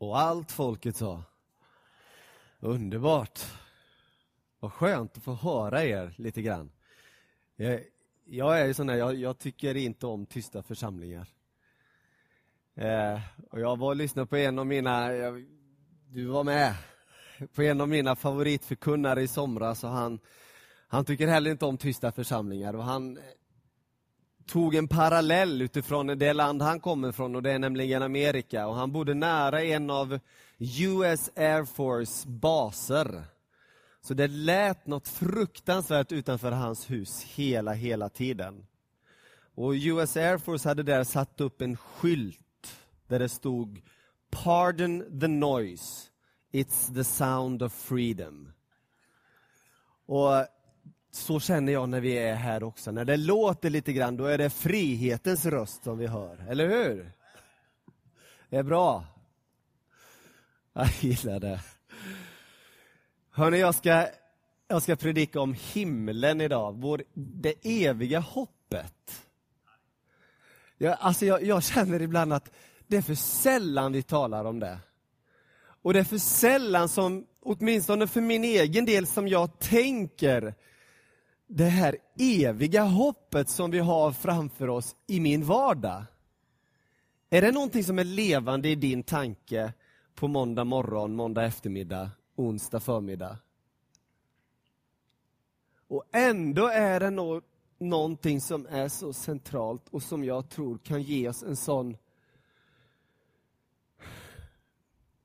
Och allt folket sa, underbart. Vad skönt att få höra er lite grann. Jag, jag är sån här, jag, jag, tycker inte om tysta församlingar. Eh, och jag var och lyssnade på en av mina, jag, du var med, på en av mina favoritförkunnare i somras och han, han tycker heller inte om tysta församlingar och han tog en parallell utifrån det land han kommer ifrån och det är nämligen Amerika och han bodde nära en av US Air Force baser. Så det lät något fruktansvärt utanför hans hus hela, hela tiden. Och US Air Force hade där satt upp en skylt där det stod Pardon the noise, it's the sound of freedom. Och så känner jag när vi är här också. När det låter lite grann, då är det frihetens röst som vi hör. Eller hur? Det är bra. Jag gillar det. Hörni, jag ska, jag ska predika om himlen idag, vår, det eviga hoppet. Jag, alltså jag, jag känner ibland att det är för sällan vi talar om det. Och det är för sällan som, åtminstone för min egen del, som jag tänker det här eviga hoppet som vi har framför oss i min vardag. Är det någonting som är levande i din tanke på måndag morgon, måndag eftermiddag, onsdag förmiddag? Och ändå är det no någonting som är så centralt och som jag tror kan ge oss en sån,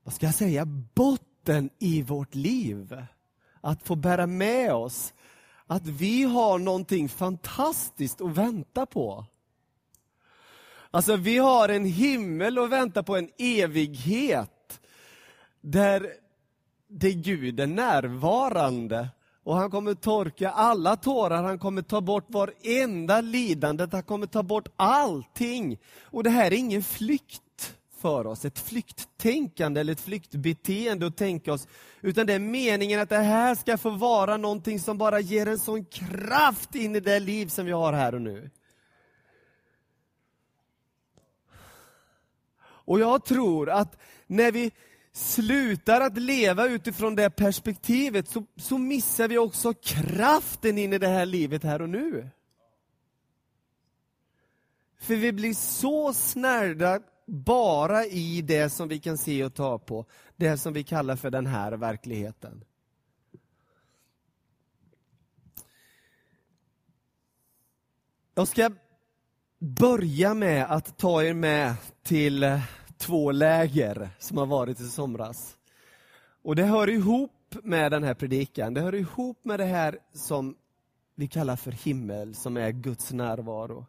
vad ska jag säga, botten i vårt liv. Att få bära med oss att vi har någonting fantastiskt att vänta på. Alltså vi har en himmel att vänta på, en evighet. Där det Gud är närvarande. Och han kommer torka alla tårar, han kommer ta bort varenda lidande, han kommer ta bort allting. Och det här är ingen flykt för oss, ett flykttänkande eller ett flyktbeteende att tänka oss, utan det är meningen att det här ska få vara någonting som bara ger en sån kraft in i det liv som vi har här och nu. Och jag tror att när vi slutar att leva utifrån det perspektivet så, så missar vi också kraften in i det här livet här och nu. För vi blir så snärda bara i det som vi kan se och ta på, det som vi kallar för den här verkligheten. Jag ska börja med att ta er med till två läger som har varit i somras. Och det hör ihop med den här predikan, det hör ihop med det här som vi kallar för himmel, som är Guds närvaro.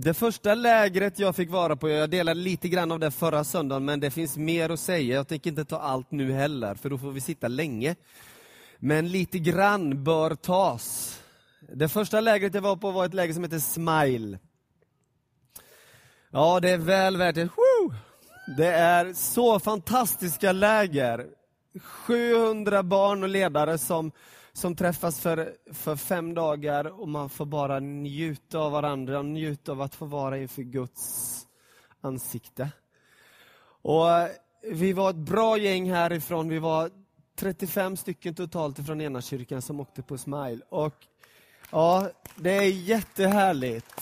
Det första lägret jag fick vara på, jag delade lite grann av det förra söndagen, men det finns mer att säga. Jag tänker inte ta allt nu heller, för då får vi sitta länge. Men lite grann bör tas. Det första lägret jag var på var ett läger som heter Smile. Ja, det är väl värt det. Det är så fantastiska läger. 700 barn och ledare som som träffas för, för fem dagar och man får bara njuta av varandra och njuta av att få vara inför Guds ansikte. Och eh, Vi var ett bra gäng härifrån, vi var 35 stycken totalt från ena kyrkan som åkte på Smile. Och ja, det är jättehärligt.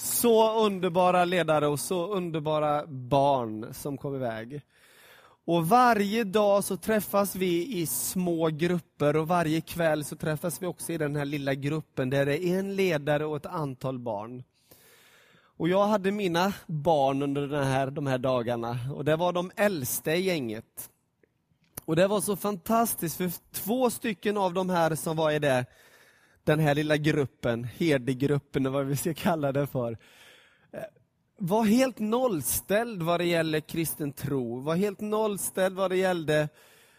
Så underbara ledare och så underbara barn som kom iväg. Och varje dag så träffas vi i små grupper och varje kväll så träffas vi också i den här lilla gruppen där det är en ledare och ett antal barn. Och jag hade mina barn under den här, de här dagarna och det var de äldsta i gänget. Och det var så fantastiskt för två stycken av de här som var i det, den här lilla gruppen, herdegruppen eller vad vi ska kalla det för, var helt nollställd vad det gäller kristen tro, var helt nollställd vad det gällde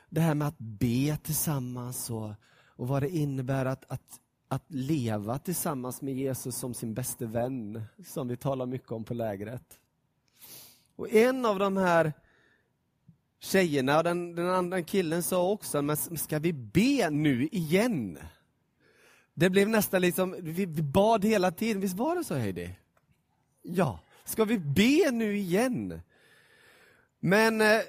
det här med att be tillsammans och, och vad det innebär att, att, att leva tillsammans med Jesus som sin bäste vän, som vi talar mycket om på lägret. Och en av de här tjejerna och den, den andra killen sa också, men ska vi be nu igen? Det blev nästan liksom, vi bad hela tiden, visst var det så Heidi? Ja. Ska vi be nu igen? Men eh,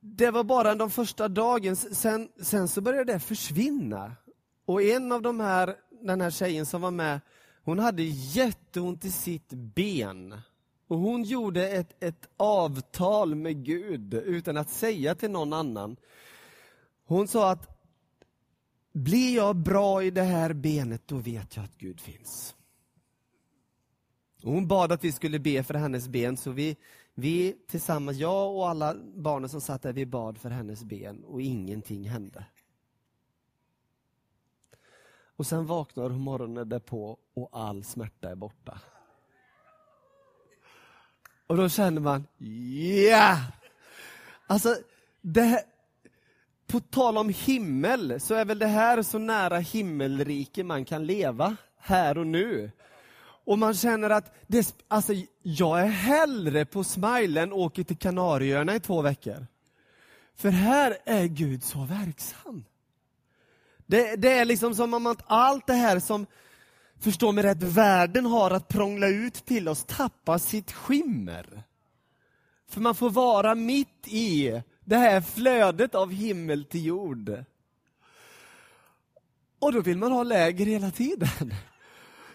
det var bara de första dagen, sen, sen så började det försvinna. Och en av de här, den här tjejen som var med, hon hade jätteont i sitt ben. Och hon gjorde ett, ett avtal med Gud utan att säga till någon annan. Hon sa att blir jag bra i det här benet, då vet jag att Gud finns. Och hon bad att vi skulle be för hennes ben, så vi, vi tillsammans, jag och alla barnen som satt där, vi bad för hennes ben och ingenting hände. Och sen vaknar hon morgonen därpå och all smärta är borta. Och då känner man, ja! Yeah! Alltså, det, här... på tal om himmel, så är väl det här så nära himmelrike man kan leva, här och nu. Och man känner att, det, alltså, jag är hellre på Smile än åker till Kanarieöarna i två veckor. För här är Gud så verksam. Det, det är liksom som om att allt det här som, förstå mig rätt, världen har att prångla ut till oss tappar sitt skimmer. För man får vara mitt i det här flödet av himmel till jord. Och då vill man ha läger hela tiden.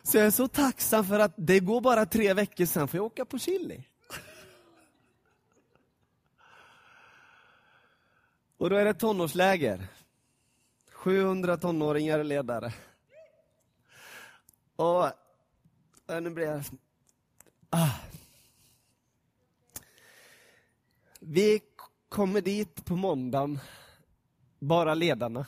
Så jag är så tacksam för att det går bara tre veckor, sen får jag åka på chili. Och då är det tonårsläger. 700 tonåringar är ledare. Och nu blir jag... Ah. Vi kommer dit på måndagen, bara ledarna.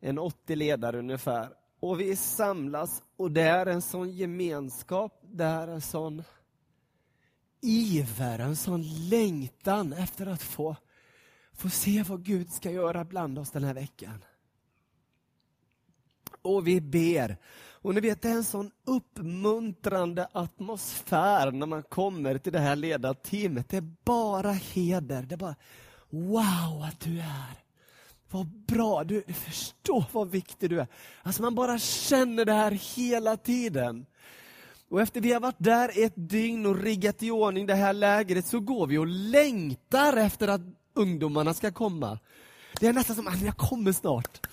En 80 ledare ungefär. Och vi samlas och det är en sån gemenskap, det är en sån iver, en sån längtan efter att få, få se vad Gud ska göra bland oss den här veckan. Och vi ber. Och ni vet, det är en sån uppmuntrande atmosfär när man kommer till det här ledarteamet. Det är bara heder. Det är bara, wow att du är. Vad bra, du, förstår vad viktig du är. Alltså man bara känner det här hela tiden. Och efter vi har varit där ett dygn och riggat i ordning det här lägret så går vi och längtar efter att ungdomarna ska komma. Det är nästan som att jag kommer snart.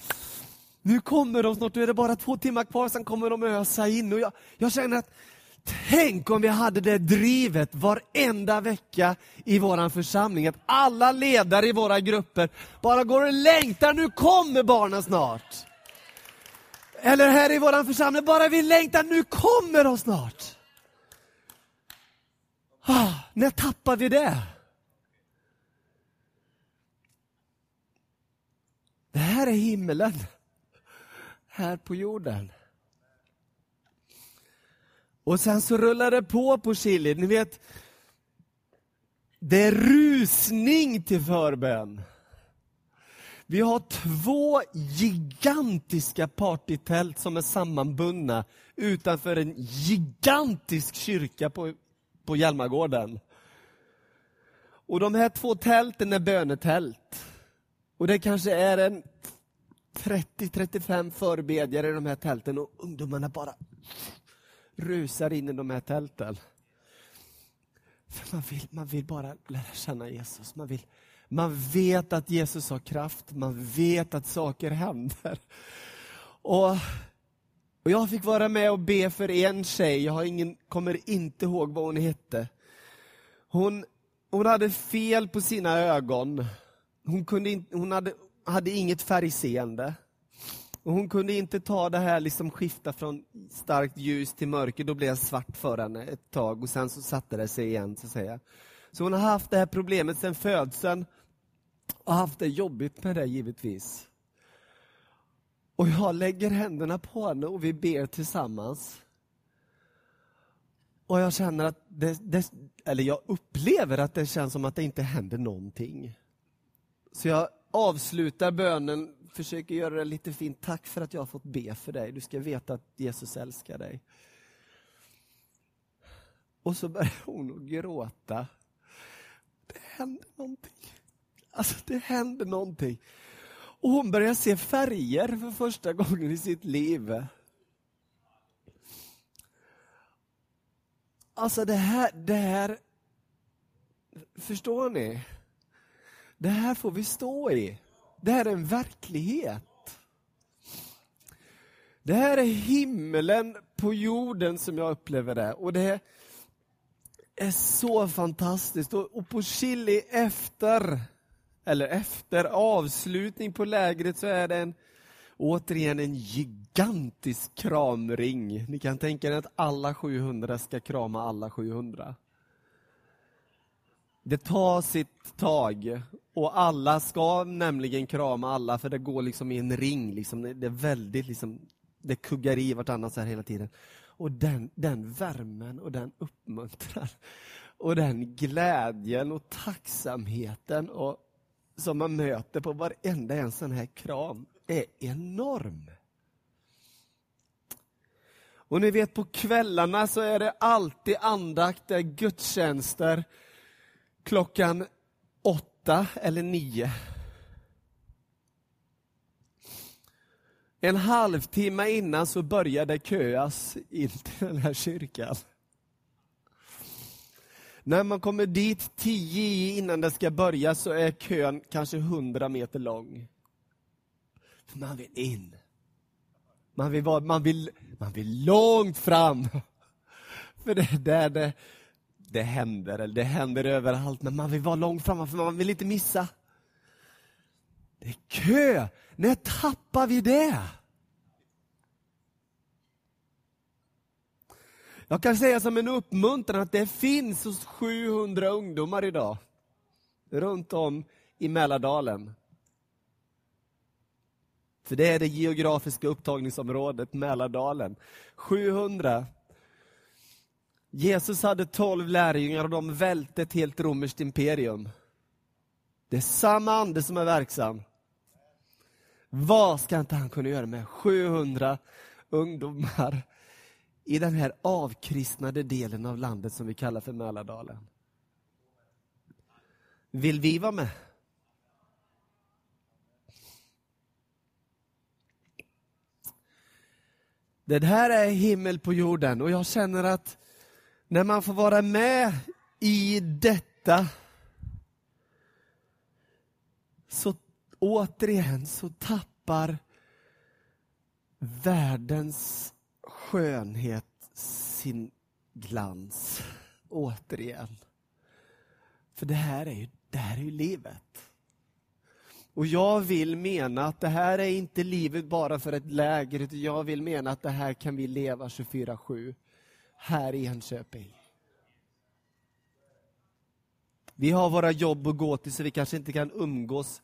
Nu kommer de snart, nu är det bara två timmar kvar, sen kommer de ösa in. Och jag, jag känner att Tänk om vi hade det drivet varenda vecka i vår församling. Att alla ledare i våra grupper bara går och längtar, nu kommer barnen snart. Eller här i vår församling, bara vi längtar, nu kommer de snart. Ah, när tappar vi det? Det här är himmelen, här på jorden. Och sen så rullar det på på Chili. Ni vet, det är rusning till förbön. Vi har två gigantiska partytält som är sammanbundna utanför en gigantisk kyrka på, på Hjälmagården. Och de här två tälten är bönetält. Och det kanske är en 30-35 förbedjare i de här tälten och ungdomarna bara rusar in i de här tälten. För man vill, man vill bara lära känna Jesus. Man, vill, man vet att Jesus har kraft, man vet att saker händer. Och, och Jag fick vara med och be för en tjej, jag har ingen, kommer inte ihåg vad hon hette. Hon, hon hade fel på sina ögon. Hon, kunde in, hon hade, hade inget färgseende. Och hon kunde inte ta det här, liksom skifta från starkt ljus till mörker, då blev jag svart för henne ett tag och sen så satte det sig igen. Så, att säga. så hon har haft det här problemet sedan födseln och haft det jobbigt med det givetvis. Och jag lägger händerna på henne och vi ber tillsammans. Och jag känner att, det, det, eller jag upplever att det känns som att det inte händer någonting. Så jag avslutar bönen försöker göra det lite fint. Tack för att jag har fått be för dig. Du ska veta att Jesus älskar dig. Och så börjar hon att gråta. Det händer någonting. Alltså det händer någonting. Och hon börjar se färger för första gången i sitt liv. Alltså det här, det här, förstår ni? Det här får vi stå i. Det här är en verklighet. Det här är himlen på jorden som jag upplever det. Och det är så fantastiskt. Och på Chili efter, eller efter avslutning på lägret så är det en, återigen en gigantisk kramring. Ni kan tänka er att alla 700 ska krama alla 700. Det tar sitt tag och alla ska nämligen krama alla för det går liksom i en ring. Liksom. Det är väldigt liksom, det kuggar i vartannat så här hela tiden. Och den, den värmen och den uppmuntran och den glädjen och tacksamheten och, som man möter på varenda en sån här kram är enorm. Och ni vet på kvällarna så är det alltid andakter, gudstjänster klockan åtta eller nio. En halvtimme innan så började det köas in till den här kyrkan. När man kommer dit tio innan det ska börja så är kön kanske hundra meter lång. Man vill in. Man vill, vara, man vill, man vill långt fram. För det är där det, det händer, eller det händer överallt, men man vill vara långt fram, för man vill inte missa. Det är kö! När tappar vi det? Jag kan säga som en uppmuntran att det finns hos 700 ungdomar idag, runt om i Mälardalen. För det är det geografiska upptagningsområdet Mälardalen. 700. Jesus hade 12 lärjungar och de välte ett helt romerskt imperium. Det är samma ande som är verksam. Vad ska inte han kunna göra med 700 ungdomar i den här avkristnade delen av landet som vi kallar för Mälardalen? Vill vi vara med? Det här är himmel på jorden och jag känner att när man får vara med i detta så återigen så tappar världens skönhet sin glans. Återigen. För det här är ju, det här är ju livet. Och jag vill mena att det här är inte livet bara för ett läger, utan jag vill mena att det här kan vi leva 24-7 här i Enköping. Vi har våra jobb att gå till, så vi kanske inte kan umgås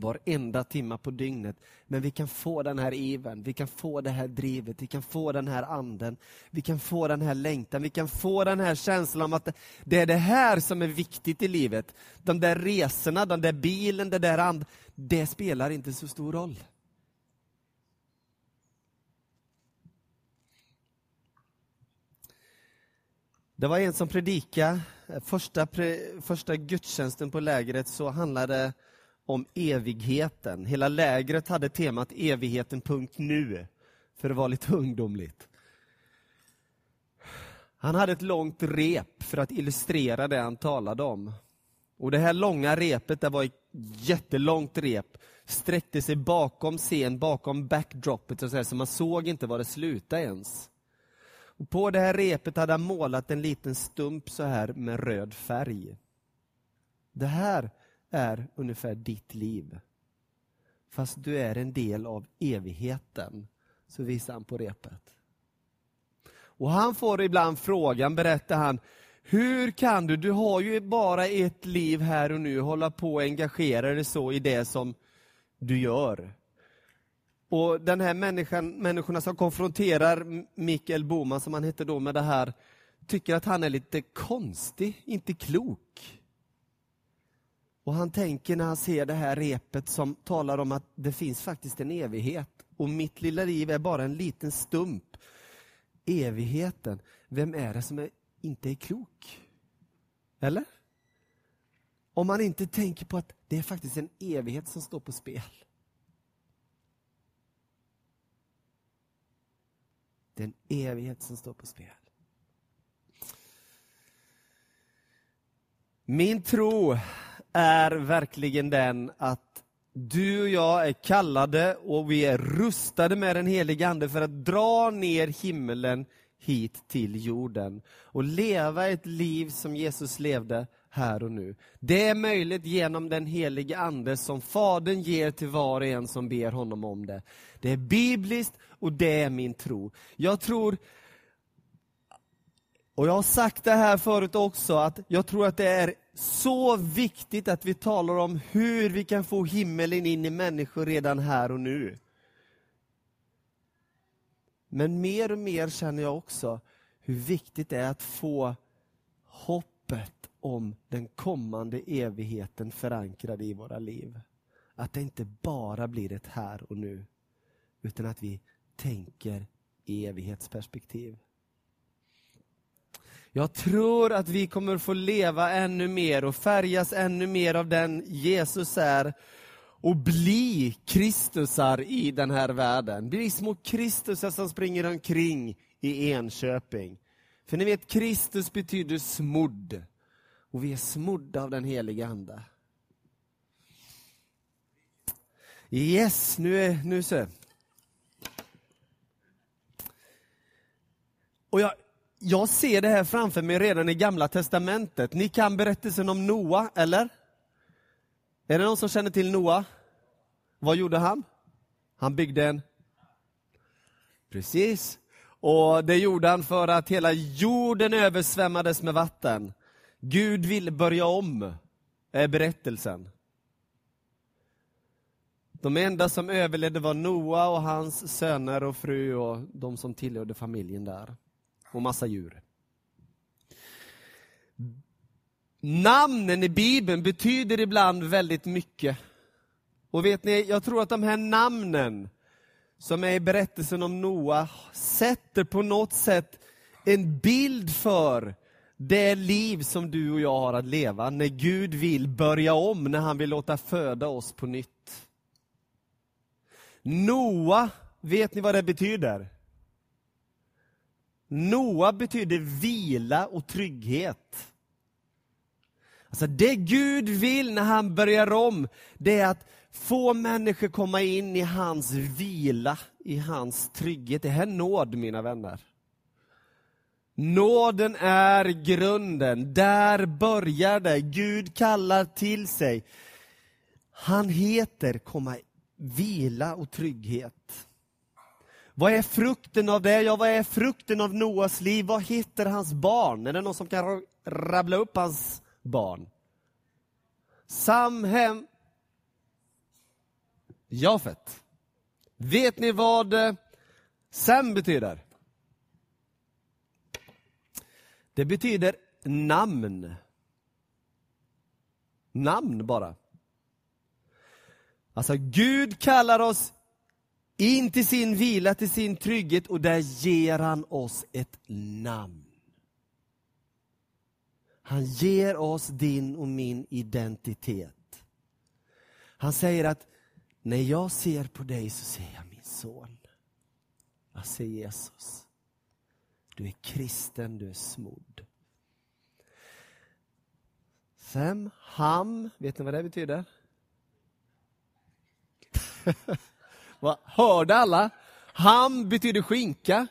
varenda timma på dygnet. Men vi kan få den här iven, vi kan få det här drivet, vi kan få den här anden, vi kan få den här längtan, vi kan få den här känslan om att det är det här som är viktigt i livet. De där resorna, den där bilen, det där and, det spelar inte så stor roll. Det var en som predikade, eh, första, första gudstjänsten på lägret så handlade om evigheten. Hela lägret hade temat evigheten punkt nu, för att vara lite ungdomligt. Han hade ett långt rep för att illustrera det han talade om. Och Det här långa repet, det var ett jättelångt rep, sträckte sig bakom scen, bakom backdropet, och så, här, så man såg inte var det slutade ens. Och på det här repet hade han målat en liten stump så här med röd färg. Det här är ungefär ditt liv. Fast du är en del av evigheten, så visar han på repet. Och han får ibland frågan, berättar han, hur kan du, du har ju bara ett liv här och nu, hålla på och engagera dig så i det som du gör. Och den här människan, människorna som konfronterar Mikael Boman, som han hette då, med det här, tycker att han är lite konstig, inte klok. Och han tänker när han ser det här repet som talar om att det finns faktiskt en evighet och mitt lilla liv är bara en liten stump. Evigheten, vem är det som är, inte är klok? Eller? Om man inte tänker på att det är faktiskt en evighet som står på spel. Det är en evighet som står på spel. Min tro är verkligen den att du och jag är kallade och vi är rustade med den helige Ande för att dra ner himmelen hit till jorden och leva ett liv som Jesus levde här och nu. Det är möjligt genom den helige Ande som Fadern ger till var och en som ber honom om det. Det är bibliskt och det är min tro. Jag tror, och jag har sagt det här förut också, att jag tror att det är så viktigt att vi talar om hur vi kan få himmelen in i människor redan här och nu. Men mer och mer känner jag också hur viktigt det är att få hoppet om den kommande evigheten förankrad i våra liv. Att det inte bara blir ett här och nu, utan att vi tänker i evighetsperspektiv. Jag tror att vi kommer få leva ännu mer och färgas ännu mer av den Jesus är och bli Kristusar i den här världen. Bli små Kristusar som springer omkring i Enköping. För ni vet, Kristus betyder smodd. Och vi är smodda av den heliga Ande. Yes, nu, är, nu så. Och jag, jag ser det här framför mig redan i Gamla Testamentet. Ni kan berättelsen om Noa, eller? Är det någon som känner till Noa? Vad gjorde han? Han byggde en... Precis. Och det gjorde han för att hela jorden översvämmades med vatten. Gud vill börja om, är berättelsen. De enda som överlevde var Noa och hans söner och fru och de som tillhörde familjen där. Och massa djur. Namnen i Bibeln betyder ibland väldigt mycket. Och vet ni, jag tror att de här namnen som är i berättelsen om Noa sätter på något sätt en bild för det liv som du och jag har att leva när Gud vill börja om, när han vill låta föda oss på nytt. Noa, vet ni vad det betyder? Noa betyder vila och trygghet. Alltså det Gud vill när han börjar om, det är att få människor komma in i hans vila, i hans trygghet. Det här är nåd, mina vänner. Nåden är grunden, där börjar det. Gud kallar till sig. Han heter komma vila och trygghet. Vad är frukten av det? Ja, vad är frukten av Noas liv? Vad heter hans barn? Är det någon som kan rabbla upp hans barn? Samhem, Jafet. Vet ni vad eh, Sem betyder? Det betyder namn. Namn bara. Alltså Gud kallar oss in till sin vila, till sin trygghet och där ger han oss ett namn. Han ger oss din och min identitet. Han säger att när jag ser på dig så ser jag min son. Jag ser Jesus. Du är kristen, du är smodd. Fem, ham, vet ni vad det betyder? Hörde alla? Ham betyder skinka.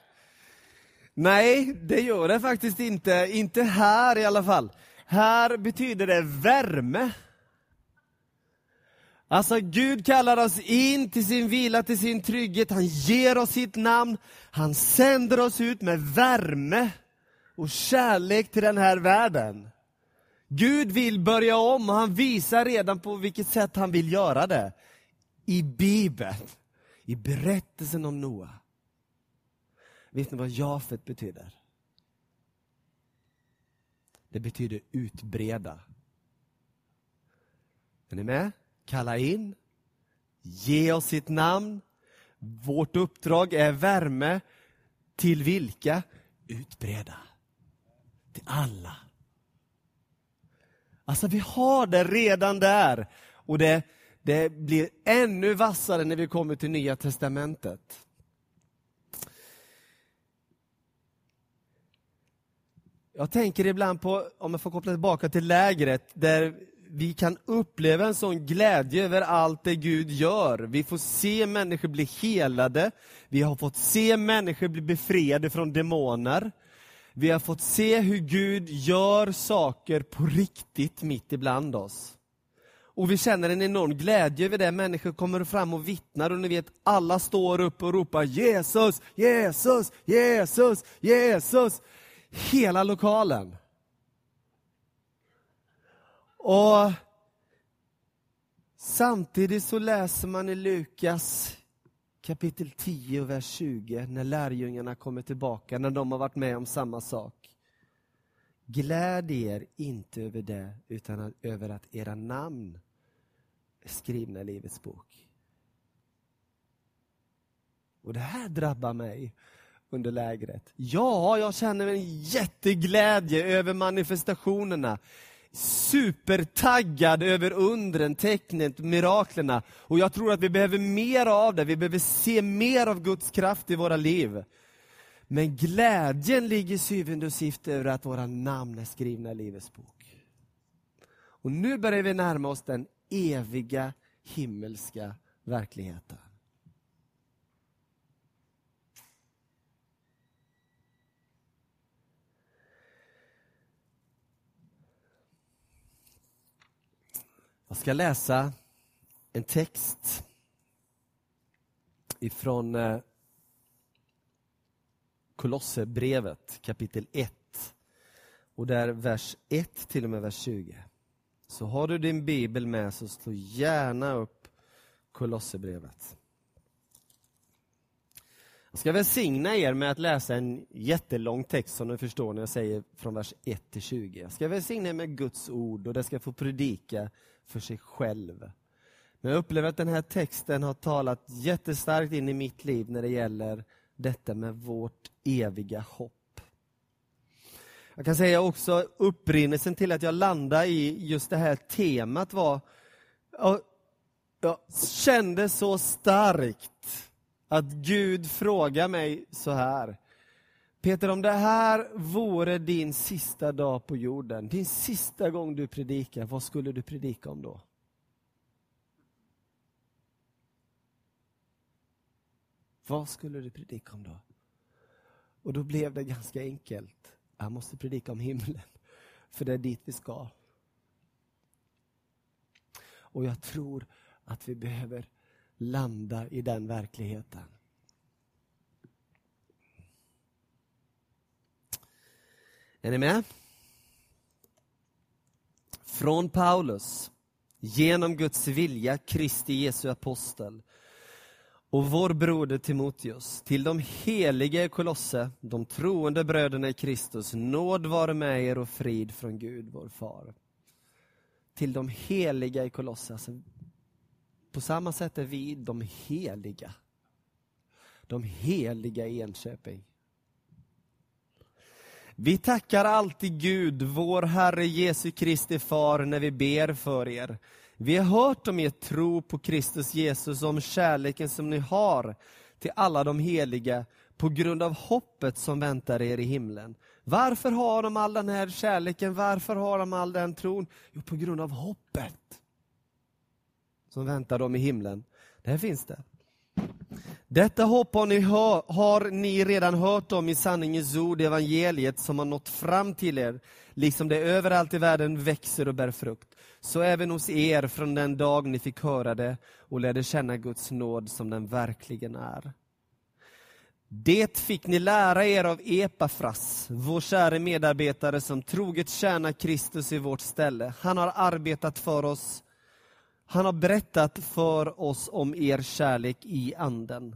Nej, det gör det faktiskt inte. Inte här i alla fall. Här betyder det värme. Alltså Gud kallar oss in till sin vila, till sin trygghet. Han ger oss sitt namn. Han sänder oss ut med värme och kärlek till den här världen. Gud vill börja om och han visar redan på vilket sätt han vill göra det. I Bibeln, i berättelsen om Noa. Vet ni vad Jafet betyder? Det betyder utbreda. Är ni med? Kalla in, ge oss sitt namn. Vårt uppdrag är värme. Till vilka? Utbreda. Till alla. Alltså vi har det redan där. Och det, det blir ännu vassare när vi kommer till Nya Testamentet. Jag tänker ibland på, om jag får koppla tillbaka till lägret, där vi kan uppleva en sån glädje över allt det Gud gör. Vi får se människor bli helade, vi har fått se människor bli befriade från demoner. Vi har fått se hur Gud gör saker på riktigt mitt ibland oss. Och vi känner en enorm glädje över det. Människor kommer fram och vittnar och ni vet, alla står upp och ropar Jesus, Jesus, Jesus, Jesus. Hela lokalen. Och Samtidigt så läser man i Lukas kapitel 10 och vers 20, när lärjungarna kommer tillbaka, när de har varit med om samma sak. Gläd er inte över det, utan över att era namn skrivna i Livets bok. Och det här drabbar mig under lägret. Ja, jag känner en jätteglädje över manifestationerna supertaggad över undren, tecknet, miraklerna. Och jag tror att vi behöver mer av det, vi behöver se mer av Guds kraft i våra liv. Men glädjen ligger syvende och sist över att våra namn är skrivna i Livets bok. Och nu börjar vi närma oss den eviga himmelska verkligheten. Jag ska läsa en text ifrån eh, Kolosserbrevet kapitel 1. Och där vers 1 till och med vers 20. Så har du din bibel med så slå gärna upp Kolosserbrevet. Jag ska välsigna er med att läsa en jättelång text som ni förstår när jag säger från vers 1 till 20. Jag ska välsigna er med Guds ord och det ska få predika för sig själv. Men jag upplever att den här texten har talat jättestarkt in i mitt liv när det gäller detta med vårt eviga hopp. Jag kan säga också upprinnelsen till att jag landade i just det här temat var, jag, jag kände så starkt att Gud frågar mig så här. Peter, om det här vore din sista dag på jorden, din sista gång du predikar, vad skulle du predika om då? Vad skulle du predika om då? Och då blev det ganska enkelt. Jag måste predika om himlen, för det är dit vi ska. Och jag tror att vi behöver landa i den verkligheten. Är ni med? Från Paulus, genom Guds vilja, Kristi Jesu apostel och vår broder Timoteus, till de heliga i Kolosse, de troende bröderna i Kristus, nåd vare med er och frid från Gud, vår far. Till de heliga i Kolosse, alltså, på samma sätt är vi de heliga. De heliga i Enköping. Vi tackar alltid Gud, vår Herre Jesu Kristi Far, när vi ber för er. Vi har hört om er tro på Kristus Jesus och om kärleken som ni har till alla de heliga på grund av hoppet som väntar er i himlen. Varför har de all den här kärleken? Varför har de all den tron? Jo, på grund av hoppet som väntar dem i himlen. Där finns det. Detta hopp har ni, hör, har ni redan hört om i sanningens ord, evangeliet som har nått fram till er, liksom det överallt i världen växer och bär frukt. Så även hos er från den dag ni fick höra det och lärde känna Guds nåd som den verkligen är. Det fick ni lära er av Epafras, vår käre medarbetare som troget tjänar Kristus i vårt ställe. Han har arbetat för oss han har berättat för oss om er kärlek i anden.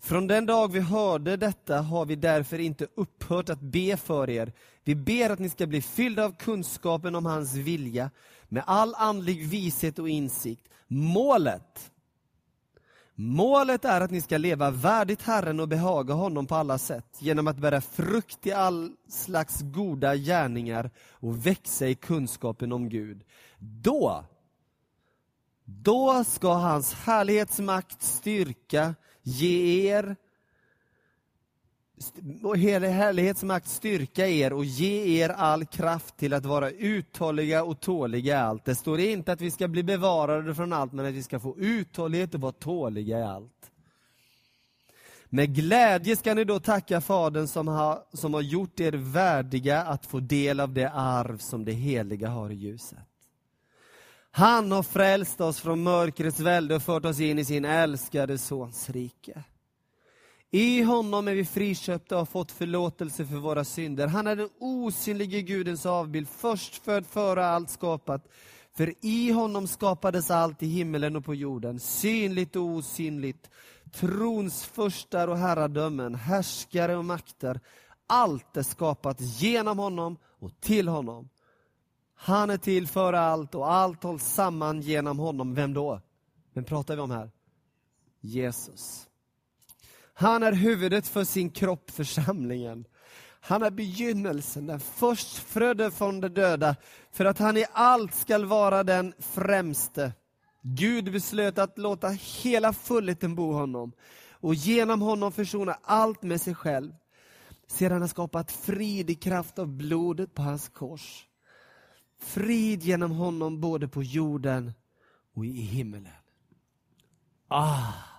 Från den dag vi hörde detta har vi därför inte upphört att be för er. Vi ber att ni ska bli fyllda av kunskapen om hans vilja, med all andlig vishet och insikt. Målet Målet är att ni ska leva värdigt Herren och behaga honom på alla sätt, genom att bära frukt i all slags goda gärningar och växa i kunskapen om Gud. Då då ska hans härlighetsmakt styrka ge er och hela härlighets makt styrka er och ge er all kraft till att vara uthålliga och tåliga i allt. Det står inte att vi ska bli bevarade från allt, men att vi ska få uthållighet och vara tåliga i allt. Med glädje ska ni då tacka Fadern som har, som har gjort er värdiga att få del av det arv som det heliga har i ljuset. Han har frälst oss från mörkrets välde och fört oss in i sin älskade Sons rike. I honom är vi friköpta och har fått förlåtelse för våra synder. Han är den osynlige Gudens avbild, förstfödd före allt skapat. För i honom skapades allt i himmelen och på jorden, synligt och osynligt. Trons förstar och herradömen, härskare och makter. Allt är skapat genom honom och till honom. Han är till för allt och allt hålls samman genom honom. Vem då? Vem pratar vi om här? Jesus. Han är huvudet för sin kropp, församlingen. Han är begynnelsen, den förstfödde från de döda, för att han i allt skall vara den främste. Gud beslöt att låta hela fullheten bo honom och genom honom försona allt med sig själv. Sedan han skapat frid i kraft av blodet på hans kors. Frid genom honom både på jorden och i himmelen. Ah!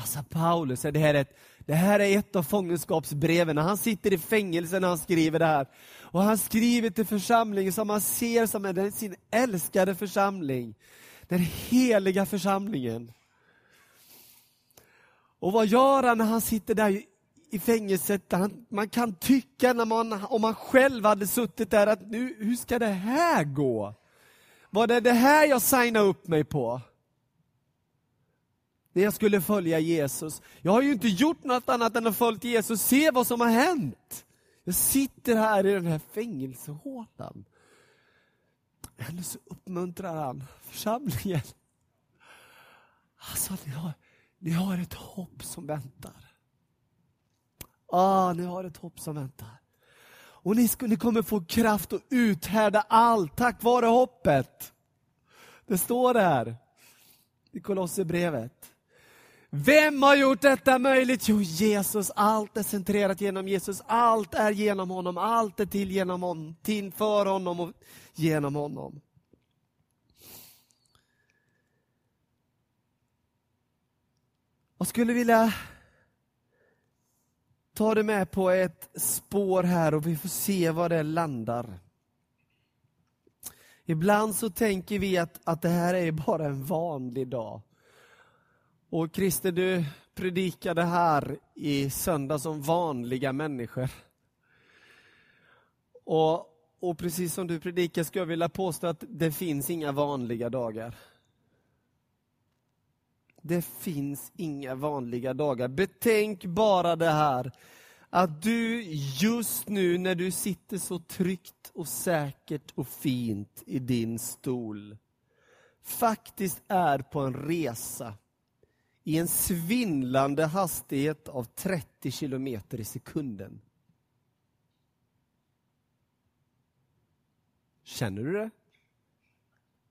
Alltså Paulus, det här är ett, det här är ett av fångenskapsbreven. Han sitter i fängelse när han skriver det här. Och han skriver till församlingen som han ser som sin älskade församling. Den heliga församlingen. Och vad gör han när han sitter där i fängelset? Han, man kan tycka när man, om man själv hade suttit där att nu, hur ska det här gå? Var det det här jag signade upp mig på? När jag skulle följa Jesus. Jag har ju inte gjort något annat än att följa Jesus. Se vad som har hänt. Jag sitter här i den här fängelsehålan. Ändå så uppmuntrar han församlingen. Alltså, ni har, ni har ett hopp som väntar. Ah, ni har ett hopp som väntar. Och ni, ni kommer få kraft att uthärda allt tack vare hoppet. Det står där i Kolosserbrevet. Vem har gjort detta möjligt? Jo, Jesus. Allt är centrerat genom Jesus. Allt är genom honom. Allt är till genom honom, till för honom och genom honom. Jag skulle vilja ta dig med på ett spår här och vi får se var det landar. Ibland så tänker vi att, att det här är bara en vanlig dag. Och Christer, du predikade här i söndag som vanliga människor. Och, och precis som du predikar skulle jag vilja påstå att det finns inga vanliga dagar. Det finns inga vanliga dagar. Betänk bara det här, att du just nu när du sitter så tryggt och säkert och fint i din stol, faktiskt är på en resa i en svindlande hastighet av 30 kilometer i sekunden. Känner du det?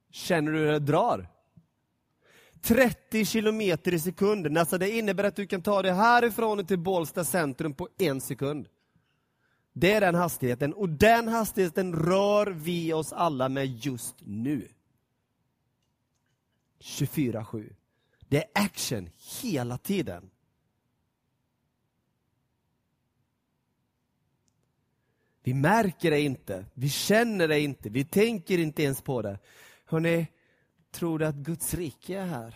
Känner du hur det drar? 30 kilometer i sekunden. Alltså det innebär att du kan ta dig härifrån till Bålsta centrum på en sekund. Det är den hastigheten, och den hastigheten rör vi oss alla med just nu. 24-7. Det är action hela tiden. Vi märker det inte, vi känner det inte, vi tänker inte ens på det. Hörrni, tror du att Guds rike är här?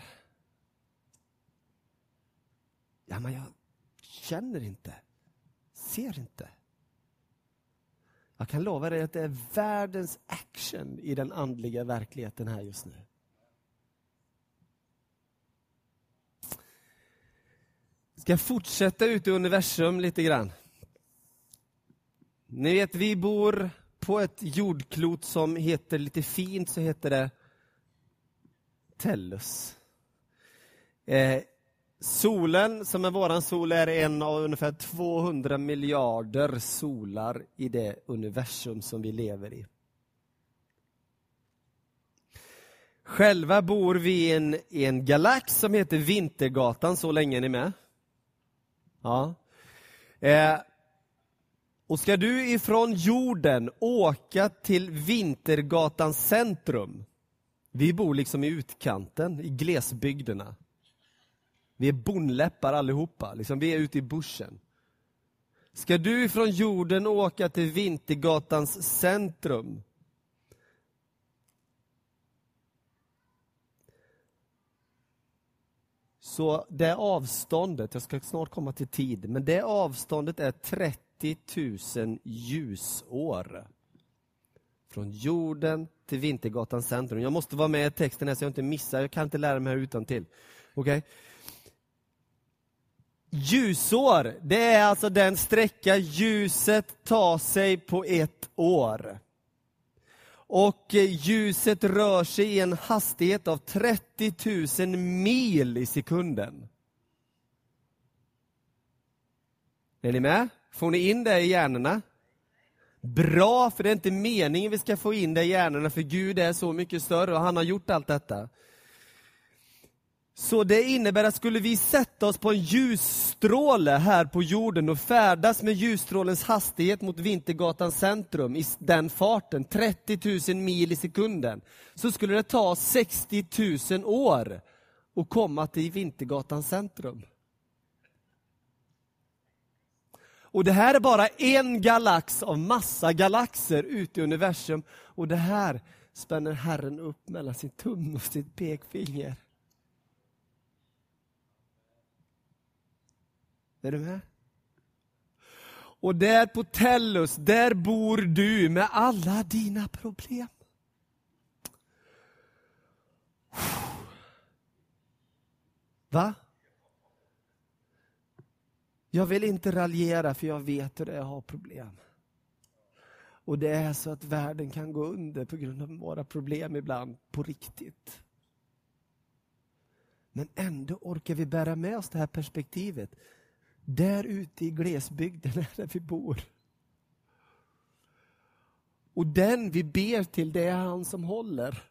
Ja, men jag känner inte, ser inte. Jag kan lova dig att det är världens action i den andliga verkligheten här just nu. Ska fortsätta ut i universum lite grann. Ni vet, vi bor på ett jordklot som heter, lite fint så heter det Tellus. Eh, solen, som är våran sol, är en av ungefär 200 miljarder solar i det universum som vi lever i. Själva bor vi i en, i en galax som heter Vintergatan, så länge är ni med? Ja. Eh, och ska du ifrån jorden åka till Vintergatans centrum, vi bor liksom i utkanten, i glesbygderna. Vi är bonläppar allihopa, liksom, vi är ute i bussen. Ska du ifrån jorden åka till Vintergatans centrum, Så det avståndet, jag ska snart komma till tid, men det avståndet är 30 000 ljusår. Från jorden till Vintergatan centrum. Jag måste vara med i texten här så jag inte missar, jag kan inte lära mig här utan till. Okay? Ljusår, det är alltså den sträcka ljuset tar sig på ett år. Och eh, ljuset rör sig i en hastighet av 30 000 mil i sekunden. Är ni med? Får ni in det i hjärnorna? Bra, för det är inte meningen vi ska få in det i hjärnorna, för Gud är så mycket större och han har gjort allt detta. Så det innebär att skulle vi sätta oss på en ljusstråle här på jorden och färdas med ljusstrålens hastighet mot Vintergatans centrum i den farten, 30 000 mil i sekunden, så skulle det ta 60 000 år att komma till Vintergatans centrum. Och det här är bara en galax av massa galaxer ute i universum. Och det här spänner Herren upp mellan sin tumme och sitt pekfinger. Är du med? Och där på Tellus, där bor du med alla dina problem. Va? Jag vill inte raljera för jag vet hur det är att ha problem. Och det är så att världen kan gå under på grund av våra problem ibland, på riktigt. Men ändå orkar vi bära med oss det här perspektivet. Där ute i glesbygden är där vi bor. Och den vi ber till, det är han som håller.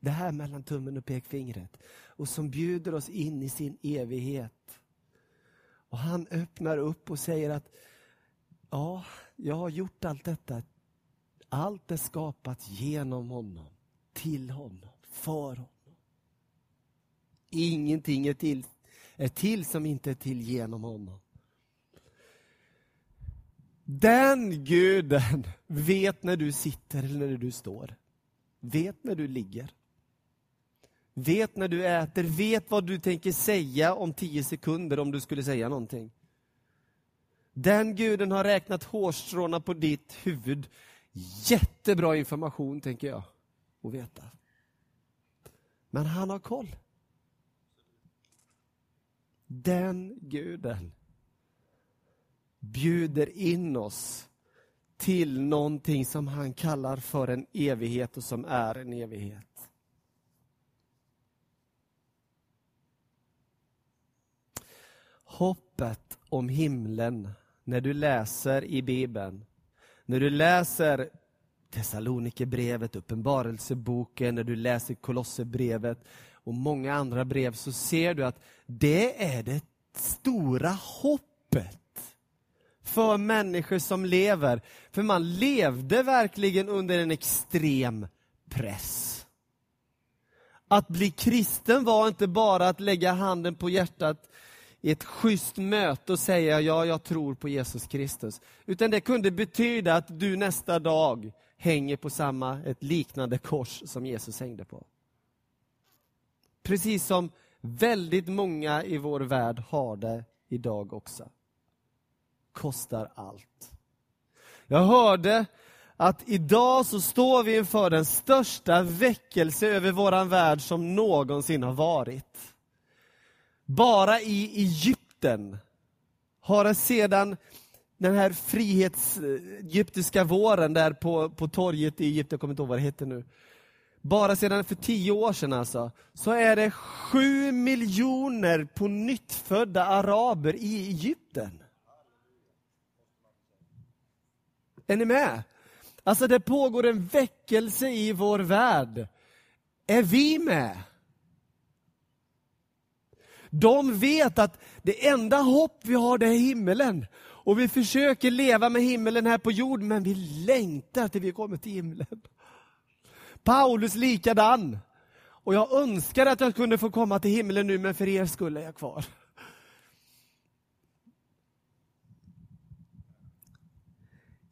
Det här mellan tummen och pekfingret. Och som bjuder oss in i sin evighet. Och han öppnar upp och säger att ja, jag har gjort allt detta. Allt är skapat genom honom, till honom, för honom. Ingenting är till är till som inte är till genom honom. Den guden vet när du sitter eller när du står. Vet när du ligger. Vet när du äter, vet vad du tänker säga om tio sekunder om du skulle säga någonting. Den guden har räknat hårstråna på ditt huvud. Jättebra information, tänker jag, att veta. Men han har koll. Den guden bjuder in oss till någonting som han kallar för en evighet och som är en evighet. Hoppet om himlen när du läser i Bibeln, när du läser Thessalonikerbrevet, Uppenbarelseboken, när du läser Kolosserbrevet, och många andra brev så ser du att det är det stora hoppet för människor som lever. För man levde verkligen under en extrem press. Att bli kristen var inte bara att lägga handen på hjärtat i ett schysst möte och säga ja, jag tror på Jesus Kristus. Utan det kunde betyda att du nästa dag hänger på samma, ett liknande kors som Jesus hängde på. Precis som väldigt många i vår värld har det idag också. Kostar allt. Jag hörde att idag så står vi inför den största väckelse över vår värld som någonsin har varit. Bara i Egypten har det sedan den här frihets egyptiska våren där på, på torget i Egypten, jag kommer inte ihåg vad det heter nu, bara sedan för tio år sedan alltså, så är det sju miljoner på nyttfödda araber i Egypten. Är ni med? Alltså det pågår en väckelse i vår värld. Är vi med? De vet att det enda hopp vi har det är himmelen. Och vi försöker leva med himmelen här på jorden, men vi längtar till vi kommer till himlen. Paulus likadan. Och jag önskar att jag kunde få komma till himlen nu, men för er skull är jag kvar.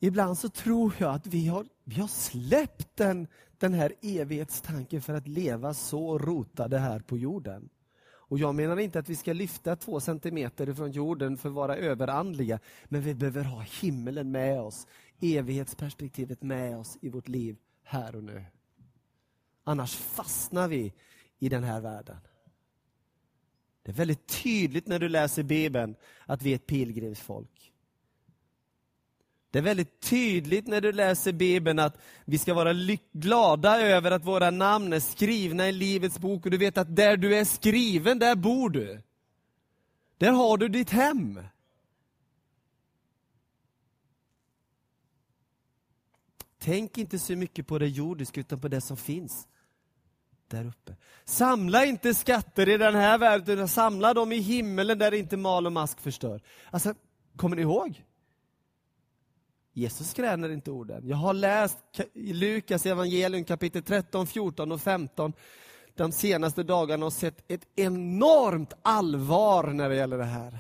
Ibland så tror jag att vi har, vi har släppt den, den här evighetstanken för att leva så rotade här på jorden. Och Jag menar inte att vi ska lyfta två centimeter från jorden för att vara överandliga, men vi behöver ha himmelen med oss, evighetsperspektivet med oss i vårt liv här och nu. Annars fastnar vi i den här världen. Det är väldigt tydligt när du läser Bibeln att vi är ett pilgrimsfolk. Det är väldigt tydligt när du läser Bibeln att vi ska vara glada över att våra namn är skrivna i Livets bok och du vet att där du är skriven, där bor du. Där har du ditt hem. Tänk inte så mycket på det jordiska utan på det som finns där uppe. Samla inte skatter i den här världen, utan samla dem i himmelen där inte mal och mask förstör. Alltså, kommer ni ihåg? Jesus skränar inte orden. Jag har läst Lukas evangelium kapitel 13, 14 och 15 de senaste dagarna och sett ett enormt allvar när det gäller det här.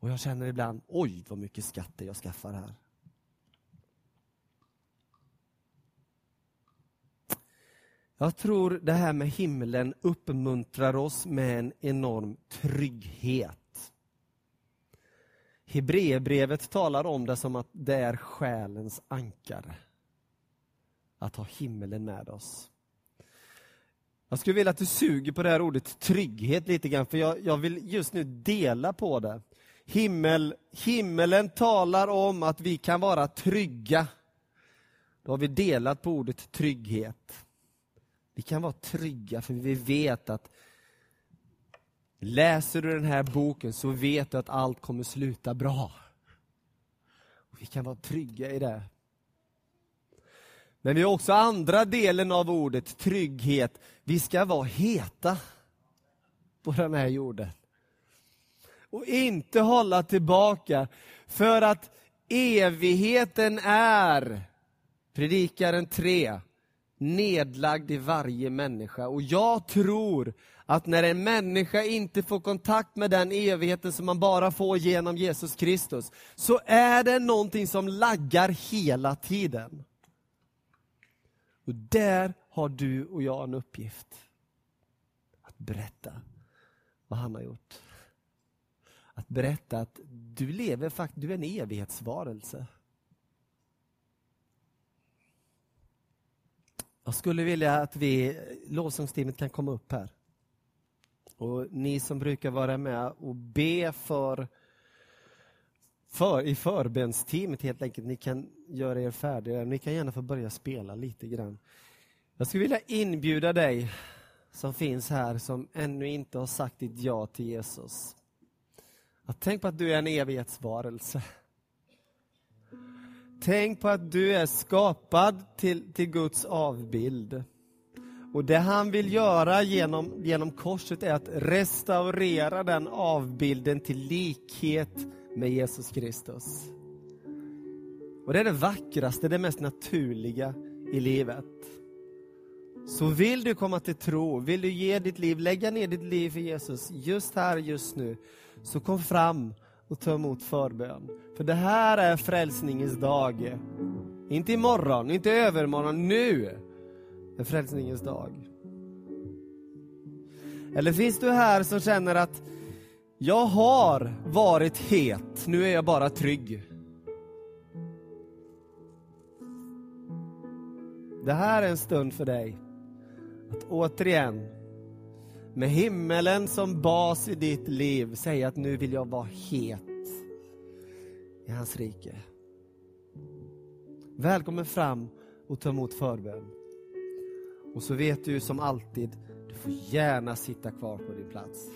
Och jag känner ibland, oj vad mycket skatter jag skaffar här. Jag tror det här med himlen uppmuntrar oss med en enorm trygghet. Hebreerbrevet talar om det som att det är själens ankare. Att ha himlen med oss. Jag skulle vilja att du suger på det här ordet trygghet lite grann, för jag, jag vill just nu dela på det. Himmel, himmelen talar om att vi kan vara trygga. Då har vi delat på ordet trygghet. Vi kan vara trygga för vi vet att Läser du den här boken så vet du att allt kommer sluta bra. Och vi kan vara trygga i det. Men vi har också andra delen av ordet, trygghet. Vi ska vara heta på den här jorden. Och inte hålla tillbaka, för att evigheten är, Predikaren 3, nedlagd i varje människa. Och jag tror att när en människa inte får kontakt med den evigheten som man bara får genom Jesus Kristus, så är det någonting som laggar hela tiden. Och där har du och jag en uppgift. Att berätta vad han har gjort. Att berätta att du lever faktiskt, du är en evighetsvarelse. Jag skulle vilja att vi, lovsångsteamet kan komma upp här. Och ni som brukar vara med och be för, för i förbönsteamet helt enkelt, ni kan göra er färdiga. Ni kan gärna få börja spela lite grann. Jag skulle vilja inbjuda dig som finns här som ännu inte har sagt ditt ja till Jesus. Att tänk på att du är en evighetsvarelse. Tänk på att du är skapad till, till Guds avbild. Och det han vill göra genom, genom korset är att restaurera den avbilden till likhet med Jesus Kristus. Och det är det vackraste, det mest naturliga i livet. Så vill du komma till tro, vill du ge ditt liv, lägga ner ditt liv för Jesus just här, just nu, så kom fram och ta emot förbön. För det här är frälsningens dag. Inte imorgon, inte övermorgon, nu är frälsningens dag. Eller finns du här som känner att jag har varit het, nu är jag bara trygg. Det här är en stund för dig att återigen med himmelen som bas i ditt liv säga att nu vill jag vara het i hans rike. Välkommen fram och ta emot förbön. Och så vet du som alltid, du får gärna sitta kvar på din plats.